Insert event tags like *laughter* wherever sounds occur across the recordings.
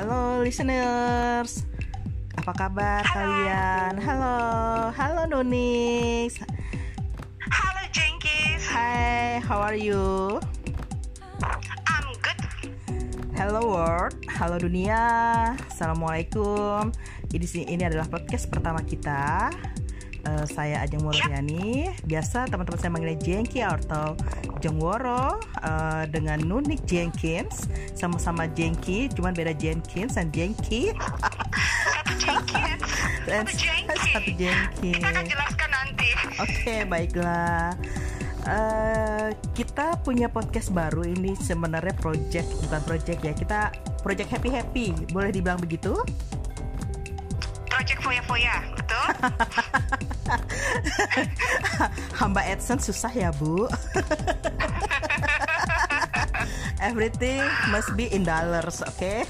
Halo listeners, apa kabar Halo. kalian? Halo, halo Nunix. Halo Jenkins, Hai, how are you? I'm good. Hello world, halo dunia. Assalamualaikum. Ini ini adalah podcast pertama kita. Eh, saya Ajeng Woroyani. Biasa teman-teman saya manggilnya Jengki atau Jengworo eh, dengan Nunik Jenkins. Sama-sama Jengki, cuman beda Jenkins dan Jengki. Satu Jenkins, *laughs* satu Jengki. Kita akan jelaskan nanti. Oke, baiklah. Eh, kita punya podcast baru ini sebenarnya project bukan project ya. Kita project happy happy, boleh dibilang begitu? Project Foya Foya, betul? *laughs* Hamba AdSense susah ya bu. *laughs* Everything must be in dollars, oke?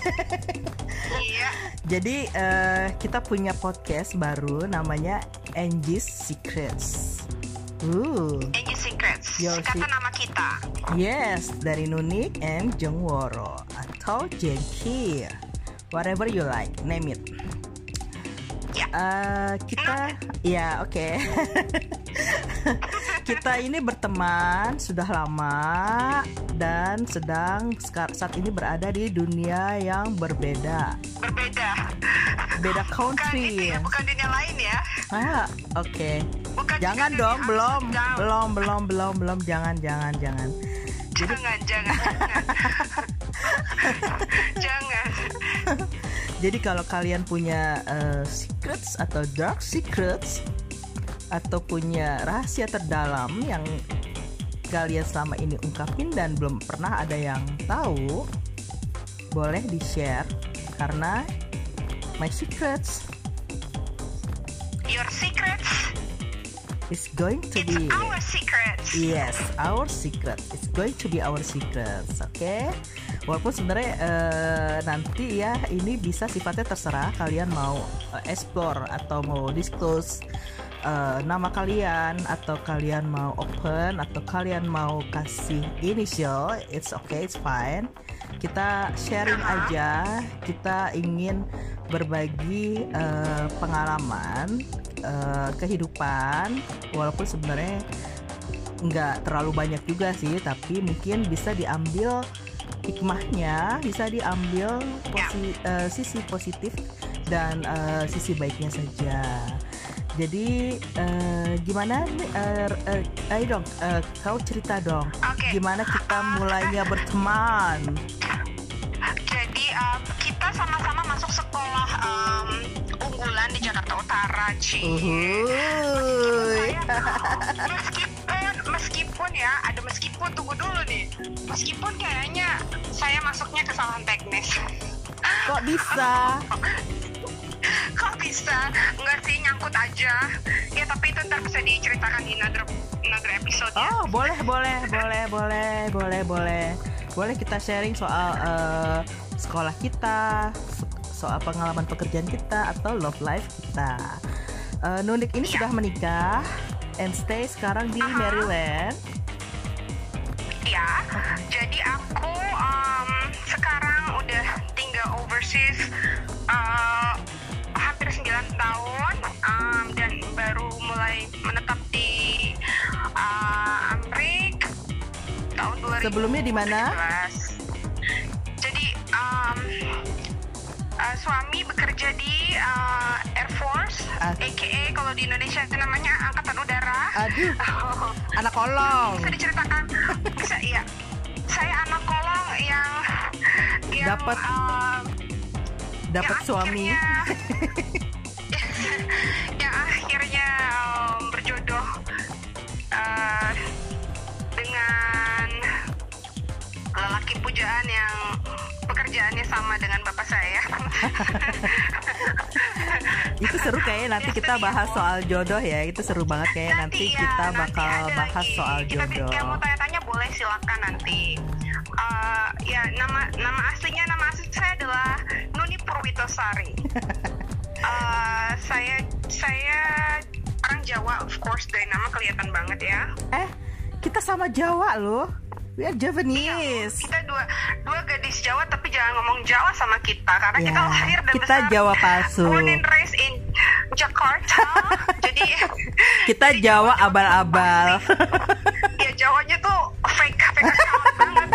iya. Jadi eh, kita punya podcast baru namanya Angie's Secrets. Uh, Angel Secrets. Yo, Kata si- nama kita. yes, dari Nunik and Jengworo atau Jengki, whatever you like, name it. Eh, kita ya oke *laughs* kita ini berteman sudah lama dan sedang saat ini berada di dunia yang berbeda Berbeda. beda Bukan itu country ya, bukan dunia lain ya. ah oke Bukan jangan dong belum down. belum belum belum belum jangan jangan jangan Jangan, jangan, jangan. *laughs* *laughs* jangan. Jadi kalau kalian punya uh, secrets atau dark secrets atau punya rahasia terdalam yang kalian selama ini ungkapin dan belum pernah ada yang tahu, boleh di-share karena my secrets Your secrets, is going to it's be our secrets. Yes, our secret. It's going to be our secrets, oke? Walaupun sebenarnya eh, nanti ya ini bisa sifatnya terserah kalian mau eh, explore atau mau disclose eh, nama kalian atau kalian mau open atau kalian mau kasih initial, it's okay, it's fine. Kita sharing aja, kita ingin berbagi eh, pengalaman eh, kehidupan walaupun sebenarnya nggak terlalu banyak juga sih tapi mungkin bisa diambil hikmahnya bisa diambil posi- eh, sisi positif dan eh, sisi baiknya saja. Jadi eh, gimana nih eh, eh, ayo dong eh, kau cerita dong. Oke. gimana kita mulainya berteman? Jadi um, kita sama-sama masuk sekolah um, unggulan di Jakarta Utara, Ci. Meskipun meskipun ya ada meskipun tunggu dulu nih. Meskipun kayaknya saya masuknya kesalahan teknis. kok bisa *laughs* Kok bisa? Enggak sih nyangkut aja. Ya tapi itu ntar bisa diceritakan di another, another episode ya. Oh boleh boleh boleh boleh boleh boleh boleh kita sharing soal eh, sekolah kita so- soal pengalaman pekerjaan kita atau love life kita. Eh, Nunik ini Iya. sudah menikah and stay sekarang di Aha. Maryland. Ya, jadi aku um, sekarang udah tinggal overseas uh, hampir 9 tahun um, dan baru mulai menetap di uh, Amrik tahun 2017. Sebelumnya di mana? Bekerja di uh, Air Force, Ah. aka kalau di Indonesia itu namanya Angkatan Udara. Aduh, *laughs* anak kolong. bisa diceritakan bisa iya saya anak kolong yang yang Dapat um, Dapat yang suami. akhirnya- *laughs* yang akhirnya um, berjodoh uh, dengan lelaki pujaan yang pekerjaannya sama dengan bapak saya *laughs* Itu seru kayaknya nanti kita bahas soal jodoh ya. Itu seru banget kayak nanti, ya, kita nanti bakal ada bahas lagi. soal Kita jodoh. Yang mau tanya-tanya boleh silakan nanti. Uh, ya nama nama aslinya nama asli saya adalah Nuni Purwitosari. Uh, *laughs* saya saya orang Jawa of course dari nama kelihatan banget ya. Eh, kita sama Jawa loh. We are Javanese. Kita dua dua gadis Jawa tapi jangan ngomong Jawa sama kita karena Ya, kita lahir dan kita besar Jawa palsu. born and raised in Jakarta. *laughs* Jadi Kita Jawa abal-abal. ya Jawanya tuh fake fake account banget.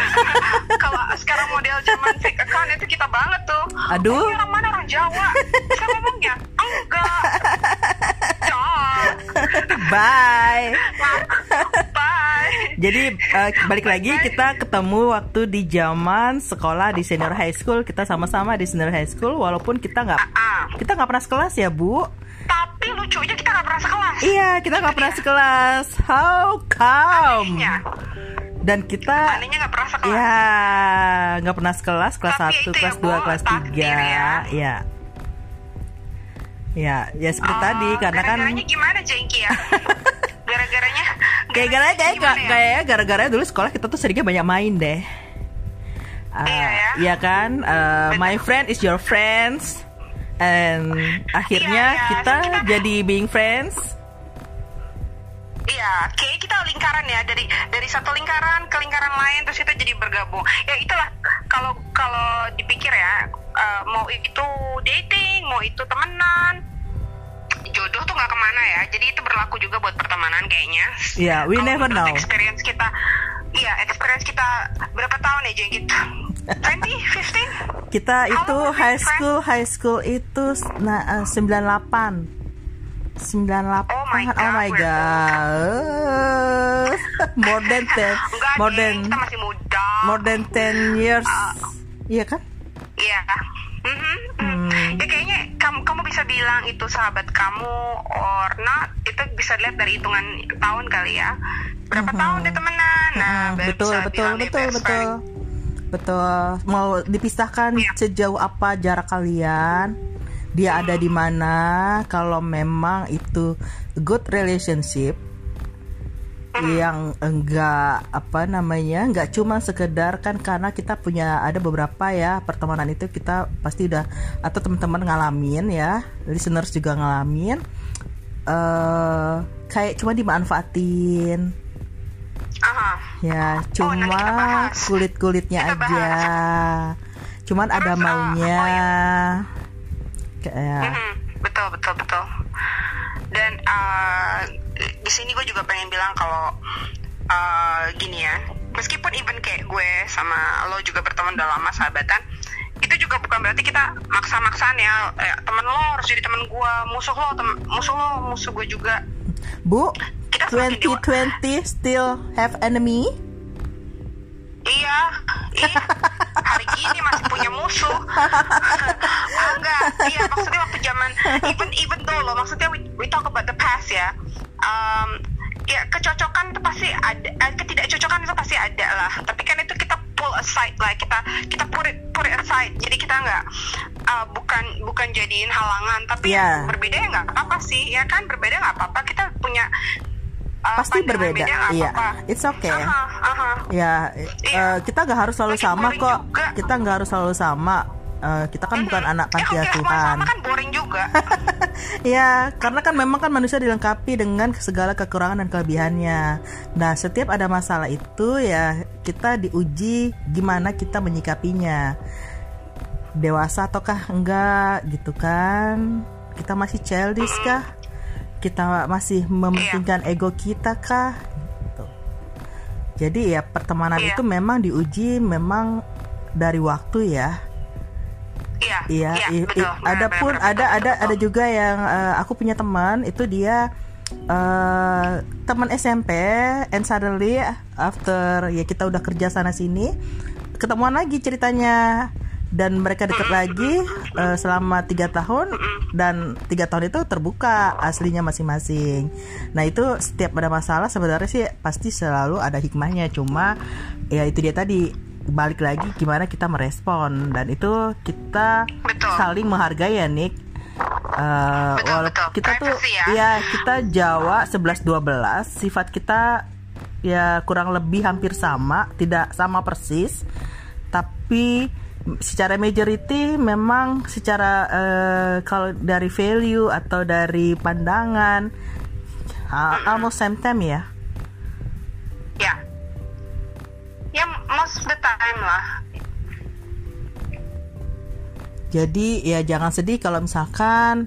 *laughs* Kalau sekarang model zaman fake account itu kita banget tuh. Aduh. Oh, orang mana orang Jawa? Bisa ngomongnya? Enggak. *laughs* Bye. Jadi eh, balik lagi kita ketemu waktu di zaman sekolah di senior high school kita sama-sama di senior high school walaupun kita nggak Ah, kita nggak pernah sekelas ya bu. tapi lucunya kita nggak pernah sekelas. Iya kita nggak pernah sekelas. How come? Anehnya, Dan kita anehnya nggak pernah sekelas. ya nggak pernah sekelas kelas Tapi 1, itu kelas ya, 2, Bu, kelas 3 ya. ya. Ya, ya seperti Oh, tadi karena kan gara-garanya gimana Jengki ya? *laughs* gara-garanya kayak gara kayak ya? kayak gara-gara dulu sekolah kita tuh seringnya banyak main deh. Uh, Iya ya. Iya kan, Uh, my friend is your friends, and akhirnya Iya, iya. kita So, kita- jadi being friends. Iya, kayak kita lingkaran ya dari dari satu lingkaran ke lingkaran lain terus kita jadi bergabung. Ya itulah kalau kalau dipikir ya eh, mau itu dating, mau itu temenan, jodoh tuh nggak ke mana ya. Jadi itu berlaku juga buat pertemanan kayaknya. Iya, we Kalau never know. Experience kita, iya experience kita berapa tahun ya Jeng gitu? 20, 15? Kita How itu high school, high school itu nah, uh, 98. 98. Oh my oh God, my we're god. *laughs* more than *laughs* 10 Enggak, more than kita masih muda. more than 10 years. Iya kan? Iya. Mhm, mhm. Hmm. Bisa bilang itu sahabat kamu or not itu bisa dilihat dari hitungan tahun kali ya. Berapa Mhm. tahun dia temenan? Nah, Mm-mm, baru betul bisa betul betul betul friend. betul mau dipisahkan Iya. sejauh apa jarak kalian dia ada di mana kalau memang itu good relationship yang enggak apa namanya enggak cuma sekedar kan karena kita punya ada beberapa ya pertemanan itu kita pasti udah atau teman-teman ngalamin ya listeners juga ngalamin eh kayak cuma dimanfaatin Aha. Ya, Oh, cuma kita bahas. kulit-kulitnya Kita aja. Cuman ada Terus, uh, maunya. oh ya. Kayak Mhm, betul betul betul. Dan uh, di sini gue juga pengen bilang kalau uh, gini ya, meskipun even kayak gue sama lo juga berteman udah lama sahabatan, itu juga bukan berarti kita maksa-maksaan ya, eh, temen lo harus jadi temen gue, musuh lo tem musuh lo musuh gue juga. Bu, Kita semakin dewa- 2020 still have enemy? Iya, iya. Hari gini masih punya musuh. *laughs* pasti ada, eh, ketidakcocokan itu pasti ada lah. Tapi kan itu kita pull aside lah, kita kita put it put it aside. Jadi kita nggak uh, bukan bukan jadiin halangan, tapi Iya. ya berbeda ya nggak apa-apa sih, ya kan berbeda nggak apa-apa. Kita punya uh, Pasti berbeda. beda Iya, apa-apa. it's okay. Aha, aha. Ya, Iya. eh, kita nggak harus selalu sama kok. juga. Kita nggak harus selalu sama. Eh, kita kan bukan Mhm. anak panti asuhan. sama kan juga. *laughs* ya, karena kan memang kan manusia dilengkapi dengan segala kekurangan dan kelebihannya. Nah, setiap ada masalah itu ya kita diuji gimana kita menyikapinya. Dewasa ataukah enggak gitu kan? Kita masih childish kah? Kita masih mementingkan ego kita kah? Gitu. Jadi ya pertemanan Iya. itu memang diuji memang dari waktu ya. Iya, Iya, iya, i- betul. ada Benar, pun ada betul, ada betul. ada juga yang eh, aku punya teman itu dia eh teman SMP and suddenly after ya kita udah kerja sana sini ketemuan lagi ceritanya dan mereka deket lagi eh, selama tiga tahun dan tiga tahun itu terbuka aslinya masing-masing. Nah itu setiap ada masalah sebenarnya sih pasti selalu ada hikmahnya cuma ya itu dia tadi balik lagi gimana kita merespon dan itu kita Betul. saling menghargai ya Nick. Eh, Betul, betul. kita tuh Privacy ya. ya kita Jawa 11 12 sifat kita ya kurang lebih hampir sama, tidak sama persis. Tapi secara majority memang secara eh, kalau dari value atau dari pandangan ah, almost same time ya. Ya. Time lah Jadi ya jangan sedih kalau misalkan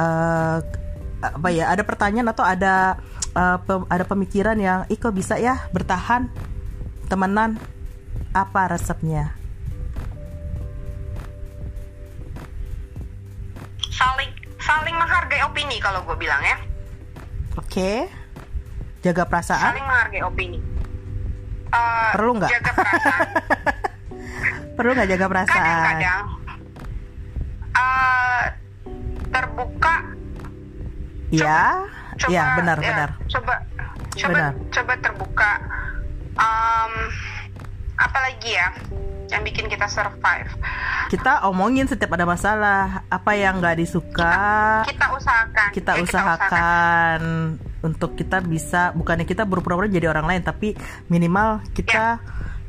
uh, apa ya ada pertanyaan atau ada uh, pem- ada pemikiran yang iko bisa ya bertahan temenan apa resepnya? saling saling menghargai opini kalau gue bilang ya Oke. Jaga perasaan. saling menghargai opini Eh, Perlu nggak? jaga perasaan *laughs* Perlu nggak jaga perasaan? kadang-kadang eh, terbuka Ya. coba Ya, benar, ya, benar. coba coba Benar. coba terbuka um, apalagi ya yang bikin kita survive Kita omongin setiap ada masalah, apa yang nggak disuka, kita usahakan kita Ya, usahakan untuk kita bisa bukannya kita berpura-pura jadi orang lain tapi minimal kita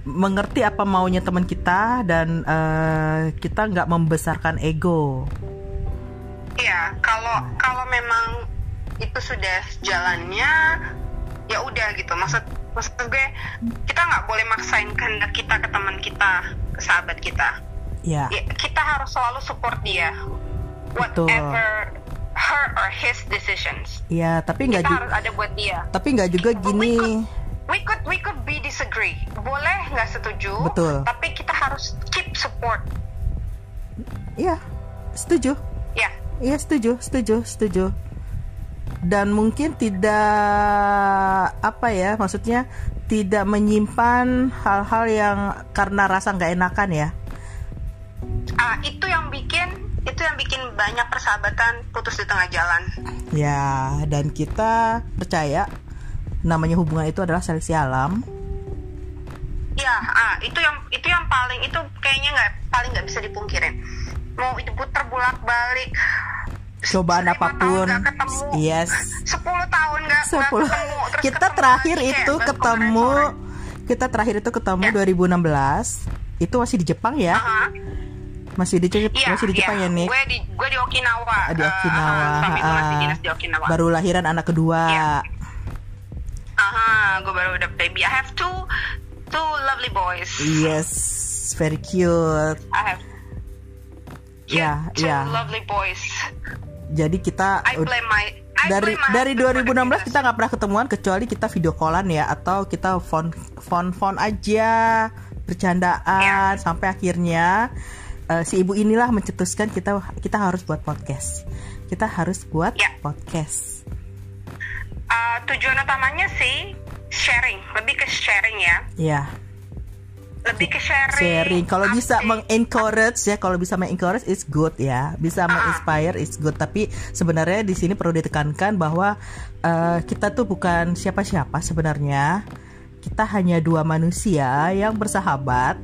mengerti apa maunya teman kita dan eh, kita nggak membesarkan ego Iya, kalau kalau memang itu sudah jalannya, ya udah gitu. Maksud maksud gue kita nggak boleh maksain kehendak kita ke teman kita, ke sahabat kita. ya Ya, kita harus selalu support dia, Betul. Her or his decisions. ya tapi nggak juga harus ada buat dia. tapi nggak juga gini We could we could be disagree, boleh nggak setuju. Betul. Tapi kita harus keep support. ya setuju Ya, Iya setuju, setuju, setuju. Dan mungkin tidak apa ya, maksudnya tidak menyimpan hal-hal yang karena rasa nggak enakan ya. Ah, itu yang bikin itu yang bikin banyak persahabatan putus di tengah jalan. Ya, dan kita percaya namanya hubungan itu adalah seleksi alam. Ya, ah, itu yang itu yang paling itu kayaknya nggak paling nggak bisa dipungkirin. Mau itu putar bolak balik. Cobaan apa pun. ketemu. Yes. 10 tahun nggak 10. ketemu. Terus Kita ketemu terakhir lagi, itu baru ketemu kita terakhir itu ketemu Ya. 2016. Itu masih di Jepang ya? sore. Aha. Masih di Jep- Iya, masih di Jepang iya. ya, Nick? Gue di gue di Okinawa. Ah, di Eh, Okinawa. ah, suami gue masih ah. dinas di Okinawa. Baru lahiran anak kedua. Iya. Aha, gue baru udah baby. I have two two lovely boys. Yes, very cute. I have two, Ya, two ya. lovely boys. Jadi kita I blame my I dari blame my dari husband for the 2016 kita nggak pernah ketemuan kecuali kita video callan ya atau kita phone phone phone aja bercandaan Ya. sampai akhirnya eh, si ibu inilah mencetuskan kita kita harus buat podcast. Kita harus buat Ya. podcast. Uh, tujuan utamanya sih sharing, lebih ke sharing ya, Ya, lebih ke sharing. sharing. Kalau bisa mengencourage ya, kalau bisa mengencourage it's good ya. Bisa menginspire it's good. Tapi sebenarnya di sini perlu ditekankan bahwa eh, kita tuh bukan siapa-siapa sebenarnya. Kita hanya dua manusia yang bersahabat,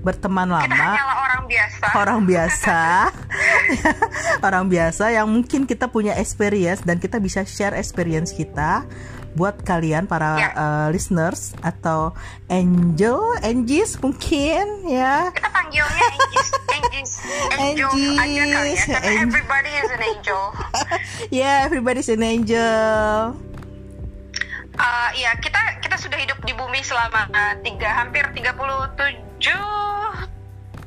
berteman kita lama, hanyalah orang biasa. *laughs* orang biasa, *laughs* orang biasa yang mungkin kita punya experience dan kita bisa share experience kita buat kalian para Ya. eh, listeners atau angel, angels mungkin ya. Kita panggilnya angels, angels, angels aja kali ya, karena angel. *laughs* everybody is an angel. Yeah, everybody's an angel. Uh, iya, kita kita sudah hidup di bumi selama uh, tiga hampir 37 37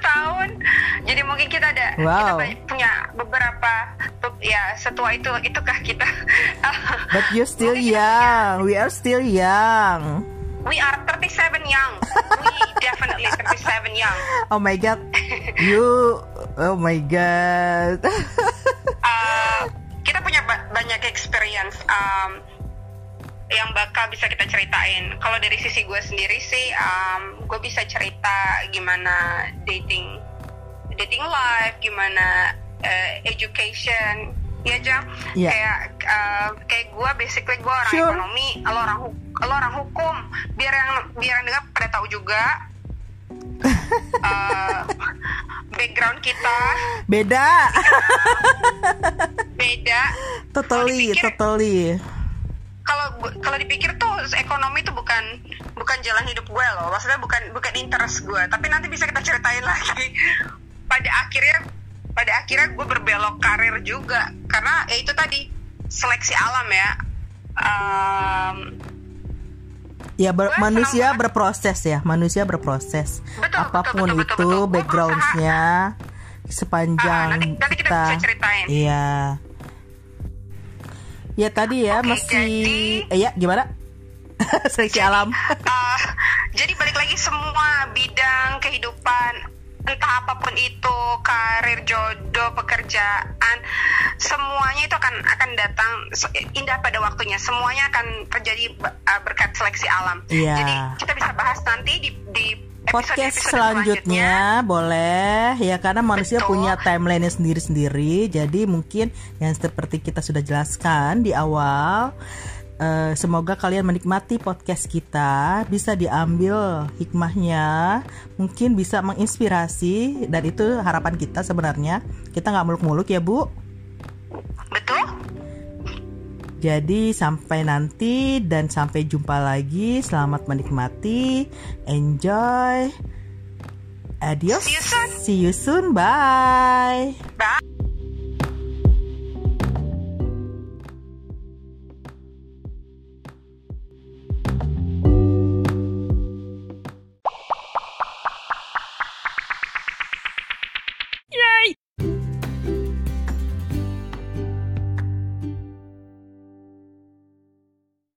tahun. Jadi mungkin kita ada kita Wow. banyak- punya beberapa ya setua itu itukah kita. *laughs* But you're still kita young. We are still young. We are 37 young. We *laughs* definitely 37 young. Oh my god. You Oh my god. *laughs* Uh, kita punya ba- banyak experience um, yang bakal bisa kita ceritain. Kalau dari sisi gue sendiri sih, um, gue bisa cerita gimana dating, dating life, gimana uh, education, ya jam. Iya. Kayak uh, kayak gue basically gue orang Sure. ekonomi, lo orang lo orang hukum. Biar yang biar yang dengar pada tahu juga. uh, *laughs* background kita Beda. *laughs* beda totally, dipikir- totally. Kalau kalau dipikir tuh ekonomi itu bukan bukan jalan hidup gue loh maksudnya bukan bukan interest gue tapi nanti bisa kita ceritain *laughs* lagi pada akhirnya pada akhirnya gue berbelok karir juga karena ya itu tadi seleksi alam ya Em, Ya ber- manusia berproses ya, manusia berproses. Betul, Apa pun betul, betul, itu betul, betul. Gua backgroundnya sepanjang Ah, nanti- nanti kita kita. bisa ceritain. Iya. Ya tadi ya Oke, masih jadi- eh, ya gimana? *laughs* Seleksi alam. Ah, jadi balik lagi semua bidang kehidupan entah apa pun itu karir jodoh pekerjaan semuanya itu akan akan datang indah pada waktunya semuanya akan terjadi uh, berkat seleksi alam Iya. jadi kita bisa bahas nanti di di podcast episode-episode selanjutnya boleh. Ya karena manusia Betul. punya timeline sendiri-sendiri jadi mungkin yang seperti kita sudah jelaskan di awal eh, semoga kalian menikmati podcast kita. Bisa diambil hikmahnya mungkin bisa menginspirasi dan itu harapan kita sebenarnya. Kita nggak muluk-muluk ya bu jadi sampai nanti dan sampai jumpa lagi. Selamat menikmati. Enjoy. Adios. See you soon. see you soon. Bye. Bye